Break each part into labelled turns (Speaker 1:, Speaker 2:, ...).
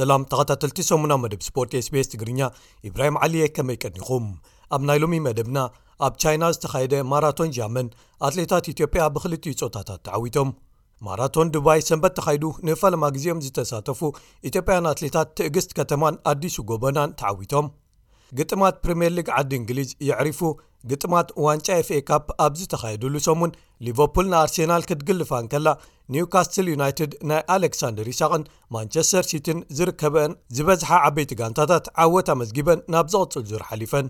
Speaker 1: ሰላም ተኸታተልቲ ሰሙና መደብ ስፖርት ስbs ትግርኛ ኢብራሂም ዓሊየ ከመይ ቀኒኹም ኣብ ናይ ሎሚ መደብና ኣብ ቻይና ዝተኻየደ ማራቶን ጃመን ኣትሌታት ኢትዮጵያ ብክልቲኡ ፆታታት ተዓዊቶም። ማራቶን ዱባይ ሰንበት ተኻይዱ ንፈለማ ግዜኦም ዝተሳተፉ ኢትዮጵያውያን ኣትሌታት ትእግስት ከተማን ኣዲሱ ጎበናን ተዓዊቶም። ግጥማት ፕሪምየር ሊግ ዓዲ እንግሊዝ የዕሪፉ። ግጥማት ዋንጫ ኤፍኤ ካፕ ኣብ ዝተኻየድሉ ሰሙን ሊቨርፑል ንኣርሴናል ክትግልፋ እንከላ ኒውካስትል ዩናይትድ ናይ ኣሌክሳንደር ኢሳቅን ማንቸስተር ሲቲን ዝርከበአን ዝበዝሓ ዓበይቲ ጋንታታት ዓወት ኣመዝጊበን ናብ ዝቕፅል ዙር ሓሊፈን።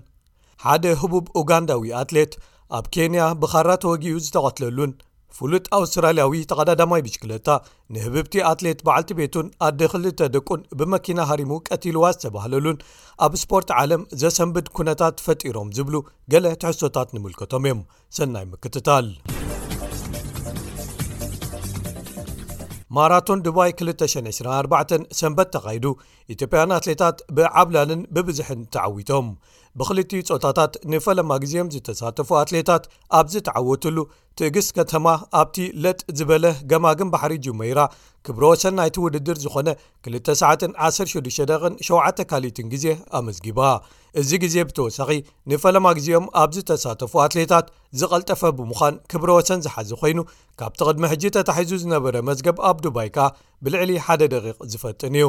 Speaker 1: ሓደ ህቡብ ኡጋንዳዊ ኣትሌት ኣብ ኬንያ ብኻራ ተወጊኡ ዝተቐትለሉን ፍሉጥ ኣውስትራልያዊ ተቐዳዳማይ ብሽክለታ ንህብብቲ ኣትሌት በዓልቲ ቤቱን ኣደ ክልተ ደቁን ብመኪና ሃሪሙ ቀቲልዋ ዝተባህለሉን ኣብ ስፖርት ዓለም ዘሰንብድ ኩነታት ፈጢሮም ዝብሉ ገለ ትሕሶታት ንምልከቶም እዮም ሰናይ ምክትታል ማራቶን ድባይ 224 ሰንበት ተኻይዱ ኢትዮጵያውያን ኣትሌታት ብዓብላልን ብብዝሕን ተዓዊቶም ብክልቲኡ ፆታታት ንፈለማ ግዜም ዝተሳተፉ ኣትሌታት ኣብ ዝተዓወትሉ ትእግስት ከተማ ኣብቲ ለጥ ዝበለ ገማግም ባሕሪ ጁመይራ ክብሮ ሰናይቲ ውድድር ዝኾነ 2 ሰዓትን 16 ደቕን 7 ካልኢትን ግዜ ኣመዝጊባ እዚ ግዜ ብተወሳኺ ንፈለማ ግዜኦም ኣብ ዝተሳተፉ ኣትሌታት ዝቐልጠፈ ብምዃን ክብረ ወሰን ዝሓዘ ኮይኑ ካብቲ ቅድሚ ሕጂ ተታሒዙ ዝነበረ መዝገብ ኣብ ዱባይካ ብልዕሊ ሓደ ደቒቕ ዝፈጥን እዩ።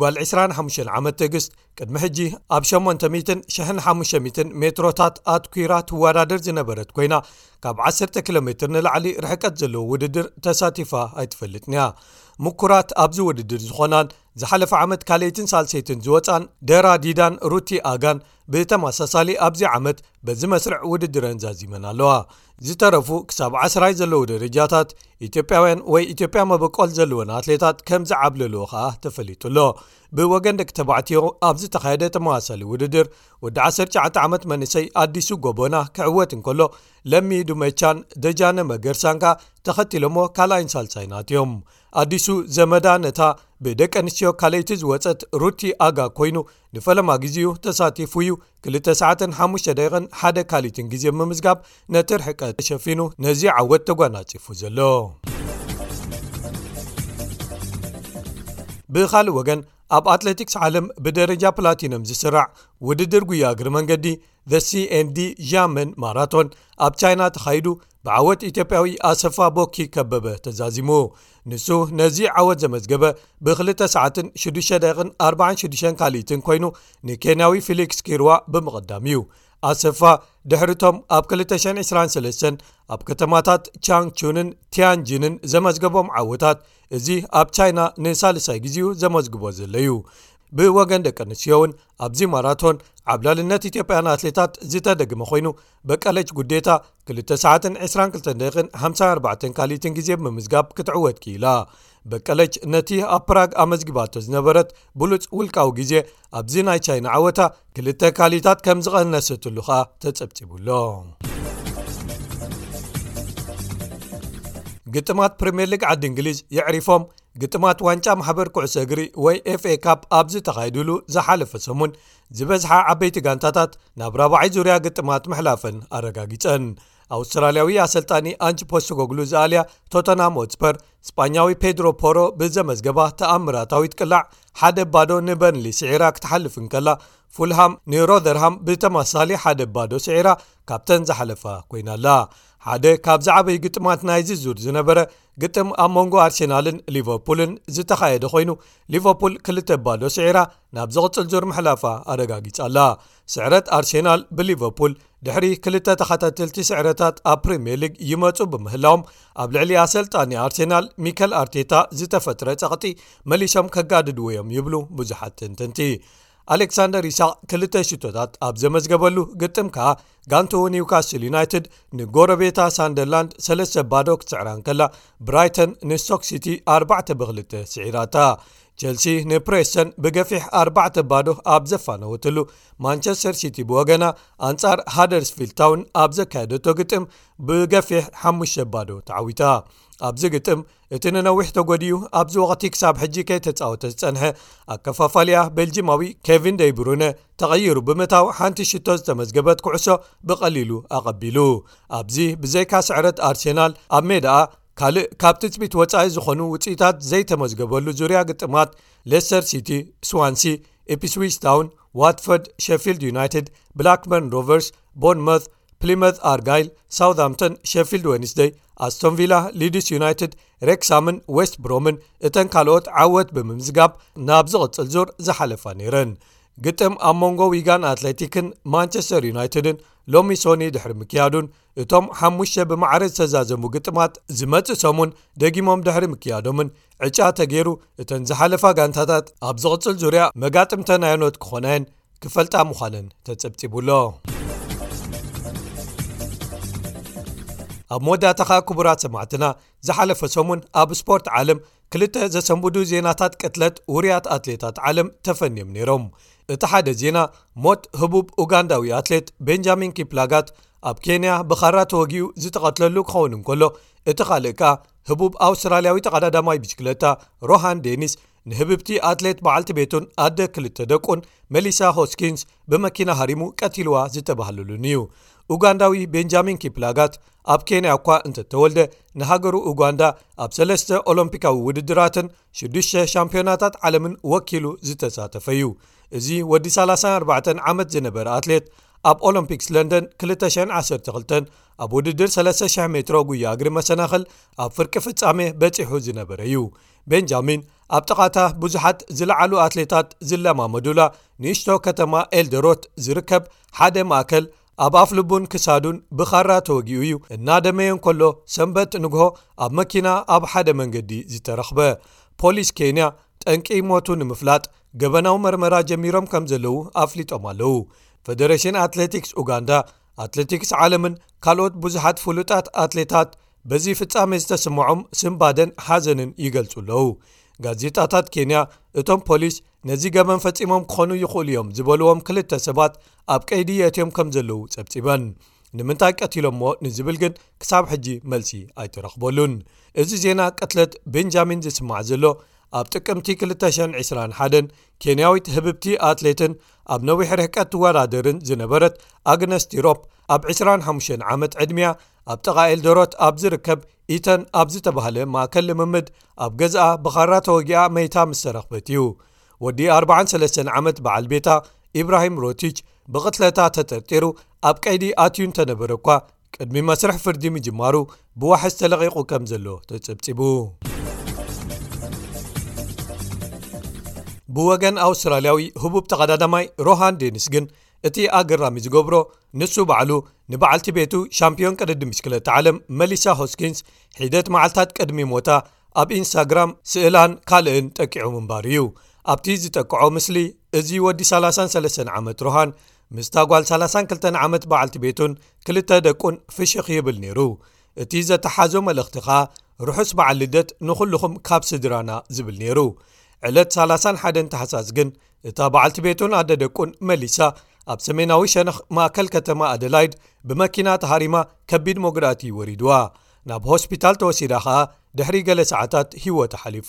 Speaker 1: ጓል ዕስራን ሓሙሽተን ዓመት ትእግስት ቅድሚ ሕጂ ኣብ ሸሞንተ ሚትን ሽሕን ሓሙሽተ ሚትን ሜትሮታት ኣትኲራ ትወዳደር ዝነበረት ኮይና ካብ ዓሰርተ ኪሎ ሜትር ንላዕሊ ርሕቀት ዘለዎ ውድድር ተሳቲፋ ኣይትፈልጥን'ያ። ምኩራት ኣብዚ ውድድር ዝኾናን ዝሓለፈ ዓመት ካልኣይትን ሳልሰይትን ዝወጽኣን ደራ ዲዳን ሩቲ ኣጋን ብተመሳሳሊ ኣብዚ ዓመት በዚ መስርዕ ውድድረን ዛዚመን ኣለዋ ዝተረፉ ክሳብ ዓስራይ ዘለዉ ደረጃታት ኢትዮጵያውያን ወይ ኢትዮጵያ መበቆል ዘለወን ኣትሌታት ከም ዝዓብለልዎ ከኣ ተፈሊጡ ኣሎ ብወገን ደቂ ተባዕትዮ ኣብ ዝተኻየደ ተመሳሳሊ ውድድር ወዲ 19 ዓመት መንሰይ ኣዲሱ ጎቦና ክዕወት እንከሎ ለሚዱ መቻን ደጃነ መገርሳንካ ተኸቲሎሞ ካልኣይን ሳልሳይን ኣትዮም ኣዲሱ ዘመዳ ነታ ብደቂ ኣንስትዮ ካልይቲ ዝወፀት ሩቲ ኣጋ ኮይኑ ንፈለማ ግዜኡ ተሳቲፉ'ዩ፣ ክልተ ሰዓትን ሓሙሽተ ደቂቕን ሓደ ካልኢትን ግዜ ብምምዝጋብ ነቲ ርሕቀት ሸፊኑ ነዚ ዓወት ተጓናጺፉ ዘሎ። ብኻልእ ወገን ኣብ ኣትለቲክስ ዓለም ብደረጃ ፕላቲኖም ዝስራዕ ውድድር ጉያ እግሪ መንገዲ the cንd ዣመን ማራቶን ኣብ ቻይና ተኻይዱ ብዓወት ኢትዮጵያዊ ኣሰፋ ቦኪ ከበበ ተዛዚሙ ንሱ ነዚ ዓወት ዘመዝገበ ብ2 ሰዓትን 6ደ4ሸ ካልኢትን ኮይኑ ንኬንያዊ ፊሊክስ ኪርዋ ብምቕዳም እዩ ኣሰፋ ድሕርቶም ኣብ 223 ኣብ ከተማታት ቻንግቹንን ቲያንጂንን ዘመዝገቦም ዓወታት እዚ ኣብ ቻይና ንሳልሳይ ግዜኡ ዘመዝግቦ ዘለ ዩ ብወገን ደቂ ኣንስዮ እውን ኣብዚ ማራቶን ዓብላልነት ኢትዮጵያን ኣትሌታት ዝተደግመ ኮይኑ በቀለች ጉዴታ ክልተ ሰዓትን 22 ደቂን 54 ካልኢትን ግዜ ብምምዝጋብ ክትዕወት ክኢላ። በቀለች ነቲ ኣብ ፕራግ ኣመዝጊባቶ ዝነበረት ብሉጽ ውልቃዊ ግዜ ኣብዚ ናይ ቻይና ዓወታ ክልተ ካልኢታት ከም ዝቐነሰትሉ ከኣ ተጸብጺቡኣሎ። ግጥማት ፕሪምየር ሊግ ዓዲ እንግሊዝ የዕሪፎም ግጥማት ዋንጫ ማሕበር ኩዕሶ እግሪ ወይ ኤፍኤ ካፕ ኣብ ዝተኻይድሉ ዝሓለፈ ሰሙን ዝበዝሓ ዓበይቲ ጋንታታት ናብ ራብዓይ ዙርያ ግጥማት ምሕላፈን ኣረጋጊጸን ኣውስትራልያዊ ኣሰልጣኒ ኣንጅ ፖስጎግሉ ዝኣልያ ቶተናም ኦትስፐር ስጳኛዊ ፔድሮ ፖሮ ብዘመዝገባ ተኣምራታዊት ቅላዕ ሓደ ባዶ ንበርንሊ ስዒራ ክትሓልፍ እንከላ ፉልሃም ንሮዘርሃም ብተመሳሳሊ ሓደ ባዶ ስዒራ ካብተን ዝሓለፋ ኮይና ኣላ ሓደ ካብዝዓበዩ ግጥማት ናይዚ ዙር ዝነበረ ግጥም ኣብ መንጎ ኣርሴናልን ሊቨርፑልን ዝተኻየደ ኮይኑ ሊቨርፑል ክልተ ባዶ ስዒራ ናብ ዘቕፅል ዙር ምሕላፋ ኣረጋጊጻ ኣላ ስዕረት ኣርሴናል ብሊቨርፑል ድሕሪ ክልተ ተኸታተልቲ ስዕረታት ኣብ ፕሪምየር ሊግ ይመፁ ብምህላዎም ኣብ ልዕሊ ኣሰልጣኒ ኣርሴናል ሚከል ኣርቴታ ዝተፈጥረ ፀቕጢ መሊሶም ከጋድድዎ እዮም ይብሉ ብዙሓት ትንትንቲ ኣሌክሳንደር ይስቅ ክልተ ሽቶታት ኣብ ዘመዝገበሉ ግጥም ከኣ ጋንቱ ኒውካስትል ዩናይትድ ንጎረቤታ ሳንደርላንድ ሰለስተ ባዶ ክትስዕራ እንከላ ብራይተን ንስቶክ ሲቲ ኣርባዕተ ብክልተ ስዒራታ ቸልሲ ንፕሬስተን ብገፊሕ ኣርባዕተ ባዶ ኣብ ዘፋነወትሉ ማንቸስተር ሲቲ ብወገና ኣንጻር ሃደርስፊልድ ታውን ኣብ ዘካየደቶ ግጥም ብገፊሕ ሓሙሽተ ባዶ ተዓዊታ ኣብዚ ግጥም እቲ ንነዊሕ ተጎዲኡ ኣብዚ ወቕቲ ክሳብ ሕጂ ከይተጻወተ ዝጸንሐ ኣከፋፋልያ ቤልጂማዊ ኬቪን ደይብሩነ ተቐይሩ ብምታው ሓንቲ ሽቶ ዝተመዝገበት ኩዕሶ ብቐሊሉ ኣቐቢሉ ኣብዚ ብዘይካ ስዕረት ኣርሴናል ኣብ ሜዳኣ ካልእ ካብ ትጽቢት ወጻኢ ዝኾኑ ውፅኢታት ዘይተመዝገበሉ ዙርያ ግጥማት ሌስተር ሲቲ ስዋንሲ ኤፒስዊስታውን ዋትፈርድ ሸፊልድ ዩናይትድ ብላክበርን ሮቨርስ ቦርንሞት ፕሊመዝ ኣርጋይል ሳውዝሃምተን ሸፊልድ ወንስደይ ኣስቶን ቪላ ሊድስ ዩናይትድ ሬክሳምን ዌስት ብሮምን እተን ካልኦት ዓወት ብምምዝጋብ ናብ ዝቕጽል ዙር ዝሓለፋ ነይረን ግጥም ኣብ ሞንጎ ዊጋን ኣትለቲክን ማንቸስተር ዩናይትድን ሎሚ ሶኒ ድሕሪ ምክያዱን እቶም ሓሙሽተ ብማዕረ ዝተዛዘሙ ግጥማት ዝመጽእ ሰሙን ደጊሞም ድሕሪ ምክያዶምን ዕጫ ተገይሩ እተን ዝሓለፋ ጋንታታት ኣብ ዝቕጽል ዙርያ መጋጥምተናዮኖት ክኾናየን ክፈልጣ ምዃነን ተጸብጺቡሎ ኣብ መወዳእታ ኸኣ ክቡራት ሰማዕትና ዝሓለፈ ሰሙን ኣብ ስፖርት ዓለም ክልተ ዘሰንብዱ ዜናታት ቅትለት ውርያት ኣትሌታት ዓለም ተፈንዮም ነይሮም እቲ ሓደ ዜና ሞት ህቡብ ኡጋንዳዊ ኣትሌት ቤንጃሚን ኪፕላጋት ኣብ ኬንያ ብኻራ ተወግኡ ዝተቐትለሉ ክኸውን እንከሎ እቲ ኻልእ ከኣ ህቡብ ኣውስትራልያዊ ተቐዳዳማይ ብሽክለታ ሮሃን ዴኒስ ንህብብቲ ኣትሌት በዓልቲ ቤቱን ኣደ ክልተ ደቁን መሊሳ ሆስኪንስ ብመኪና ሃሪሙ ቀቲልዋ ዝተባህለሉን እዩ ኡጋንዳዊ ቤንጃሚን ኪፕላጋት ኣብ ኬንያ እኳ እንተተወልደ ንሃገሩ ኡጋንዳ ኣብ ሰለስተ ኦሎምፒካዊ ውድድራትን 6ዱሽ ሻምፒዮናታት ዓለምን ወኪሉ ዝተሳተፈ እዩ እዚ ወዲ 34 ዓመት ዝነበረ ኣትሌት ኣብ ኦሎምፒክስ ለንደን 212 ኣብ ውድድር 300 ሜትሮ ጉያ እግሪ መሰናኽል ኣብ ፍርቂ ፍጻሜ በጺሑ ዝነበረ እዩ ቤንጃሚን ኣብ ጥቓታ ብዙሓት ዝለዓሉ ኣትሌታት ዝለማመዱላ ንእሽቶ ከተማ ኤልደሮት ዝርከብ ሓደ ማእከል ኣብ ኣፍልቡን ክሳዱን ብኻራ ተወጊኡ እዩ እናደመዮ ከሎ ሰንበት ንግሆ ኣብ መኪና ኣብ ሓደ መንገዲ ዝተረኽበ ፖሊስ ኬንያ ጠንቂ ሞቱ ንምፍላጥ ገበናዊ መርመራ ጀሚሮም ከም ዘለዉ ኣፍሊጦም ኣለዉ ፈደሬሽን ኣትሌቲክስ ኡጋንዳ ኣትሌቲክስ ዓለምን ካልኦት ብዙሓት ፍሉጣት ኣትሌታት በዚ ፍጻሜ ዝተስምዖም ስምባደን ሓዘንን ይገልጹ ኣለዉ ጋዜጣታት ኬንያ እቶም ፖሊስ ነዚ ገበን ፈጺሞም ክኾኑ ይኽእሉ እዮም ዝበልዎም ክልተ ሰባት ኣብ ቀይዲ የእትዮም ከም ዘለዉ ጸብጺበን ንምንታይ ቀቲሎሞ ንዝብል ግን ክሳብ ሕጂ መልሲ ኣይተረኽበሉን እዚ ዜና ቅትለት ቤንጃሚን ዝስማዕ ዘሎ ኣብ ጥቅምቲ 221 ኬንያዊት ህብብቲ ኣትሌትን ኣብ ነዊሕ ርሕቀት ትወዳደርን ዝነበረት ኣግነስቲሮፕ ኣብ ዕስራን ሓሙሽተን ዓመት ዕድሚኣ ኣብ ጠቓ ኤልዶሮት ኣብ ዝርከብ ኢተን ኣብ ዝተባህለ ማእከል ልምምድ ኣብ ገዛኣ ብኻራ ተወጊኣ መይታ ምስ ተረኽበት እዩ ወዲ 43 ዓመት በዓል ቤታ ኢብራሂም ሮቲች ብቕትለታ ተጠርጢሩ ኣብ ቀይዲ ኣትዩ እንተነበረ እኳ ቅድሚ መስርሕ ፍርዲ ምጅማሩ ብዋሕስ ተለቒቑ ከም ዘሎ ተጸብጺቡ ብወገን ኣውስትራልያዊ ህቡብ ተቐዳዳማይ ሮሃን ዴኒስ ግን እቲ ኣገራሚ ዝገብሮ ንሱ ባዕሉ ንበዓልቲ ቤቱ ሻምፕዮን ቅድድም ብሽክለታ ዓለም መሊሳ ሆስኪንስ ሒደት መዓልታት ቅድሚ ሞታ ኣብ ኢንስታግራም ስእላን ካልእን ጠቂዑ ምንባሩ እዩ ኣብቲ ዝጠቅዖ ምስሊ እዚ ወዲ 33 ዓመት ሮሃን ምስታ ጓል 32 ዓመት በዓልቲ ቤቱን ክልተ ደቁን ፍሽኽ ይብል ነይሩ እቲ ዘተሓዞ መልእኽቲ ከኣ ርሑስ በዓል ልደት ንዅልኹም ካብ ስድራና ዝብል ነይሩ ዕለት 31 ተሓሳስ ግን እታ በዓልቲ ቤቱን ኣደ ደቁን መሊሳ ኣብ ሰሜናዊ ሸነኽ ማእከል ከተማ ኣደላይድ ብመኪና ተሃሪማ ከቢድ መጉዳእቲ ወሪድዋ ናብ ሆስፒታል ተወሲዳ ኸኣ ድሕሪ ገለ ሰዓታት ህይወት ሓሊፉ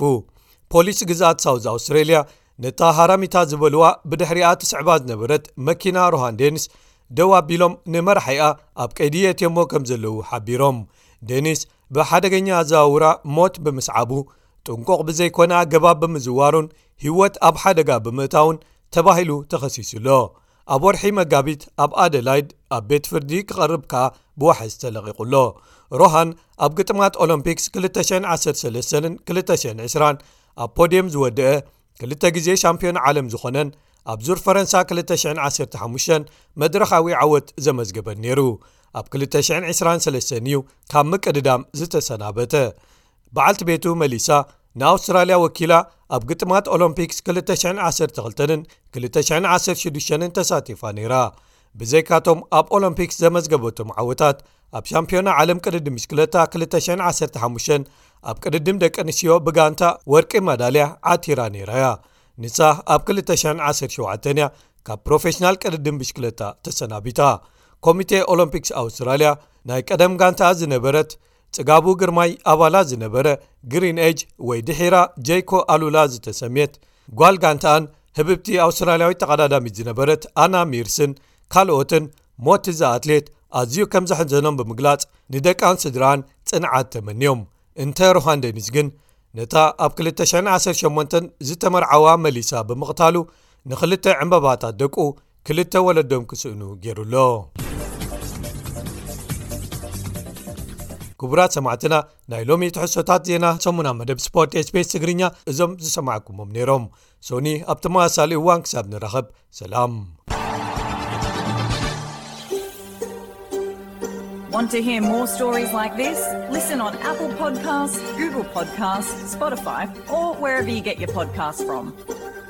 Speaker 1: ፖሊስ ግዝኣት ሳውዝ ኣውስትራልያ ነታ ሃራሚታ ዝበልዋ ብድሕሪኣ ትስዕባ ዝነበረት መኪና ሮሃን ዴኒስ ደው ኣቢሎም ንመራሒኣ ኣብ ቀይዲ የትዮሞ ከም ዘለዉ ሓቢሮም ዴኒስ ብሓደገኛ ኣዘዋውራ ሞት ብምስዓቡ ጥንቁቕ ብዘይኮነ ኣገባብ ብምዝዋሩን ህይወት ኣብ ሓደጋ ብምእታውን ተባሂሉ ተኸሲሱ'ሎ። ኣብ ወርሒ መጋቢት ኣብ ኣደላይድ ኣብ ቤት ፍርዲ ክቐርብ ከኣ ብዋሕስ ተለቒቑ'ሎ። ሮሃን ኣብ ግጥማት ኦሎምፒክስ 2013ን 2020ን ኣብ ፖድየም ዝወደኣ፣ ክልተ ግዜ ሻምፕዮን ዓለም ዝኾነን ኣብ ዙር ፈረንሳ 2015 መድረኻዊ ዓወት ዘመዝገበን ነይሩ። ኣብ 2023 እዩ ካብ ምቅድዳም ዝተሰናበተ። በዓልቲ ቤቱ መሊሳ ንኣውስትራልያ ወኪላ ኣብ ግጥማት ኦሎምፒክስ 212ን 216ን ተሳቲፋ ነይራ ብዘይካቶም ኣብ ኦሎምፒክስ ዘመዝገበቶም ዓወታት ኣብ ሻምፒዮና ዓለም ቅድድም ምሽክለታ 215 ኣብ ቅድድም ደቂ ኣንስዮ ብጋንታ ወርቂ ማዳልያ ዓቲራ ነይራ እያ ንሳ ኣብ 217 እያ ካብ ፕሮፌሽናል ቅድድም ምሽክለታ ተሰናቢታ ኮሚቴ ኦሎምፒክስ ኣውስትራልያ ናይ ቀደም ጋንታ ዝነበረት ጽጋቡ ግርማይ ኣባላ ዝነበረ ግሪን ኤጅ ወይ ድሒራ ጀይኮ ኣሉላ ዝተሰምየት ጓል ጋንታኣን ህብብቲ ኣውስትራልያዊት ተቐዳዳሚት ዝነበረት ኣና ሚርስን ካልኦትን ሞት እዛ ኣትሌት ኣዝዩ ከም ዘሐዘኖም ብምግላጽ ንደቃን ስድራኣን ጽንዓት ተመንዮም እንተ ሮሃን ደኒስ ግን ነታ ኣብ 218 ዝተመርዓዋ መሊሳ ብምቕታሉ ንኽልተ ዕምበባታት ደቁ ክልተ ወለዶም ክስእኑ ገይሩ ኣሎ ክቡራት ሰማዕትና ናይ ሎሚ ትሕሶታት ዜና ሰሙና መደብ ስፖርት ስፔስ ትግርኛ እዞም ዝሰማዕኩሞም ነይሮም ሶኒ ኣብ ተመሳሳሊ እዋን ክሳብ ንራኸብ ሰላም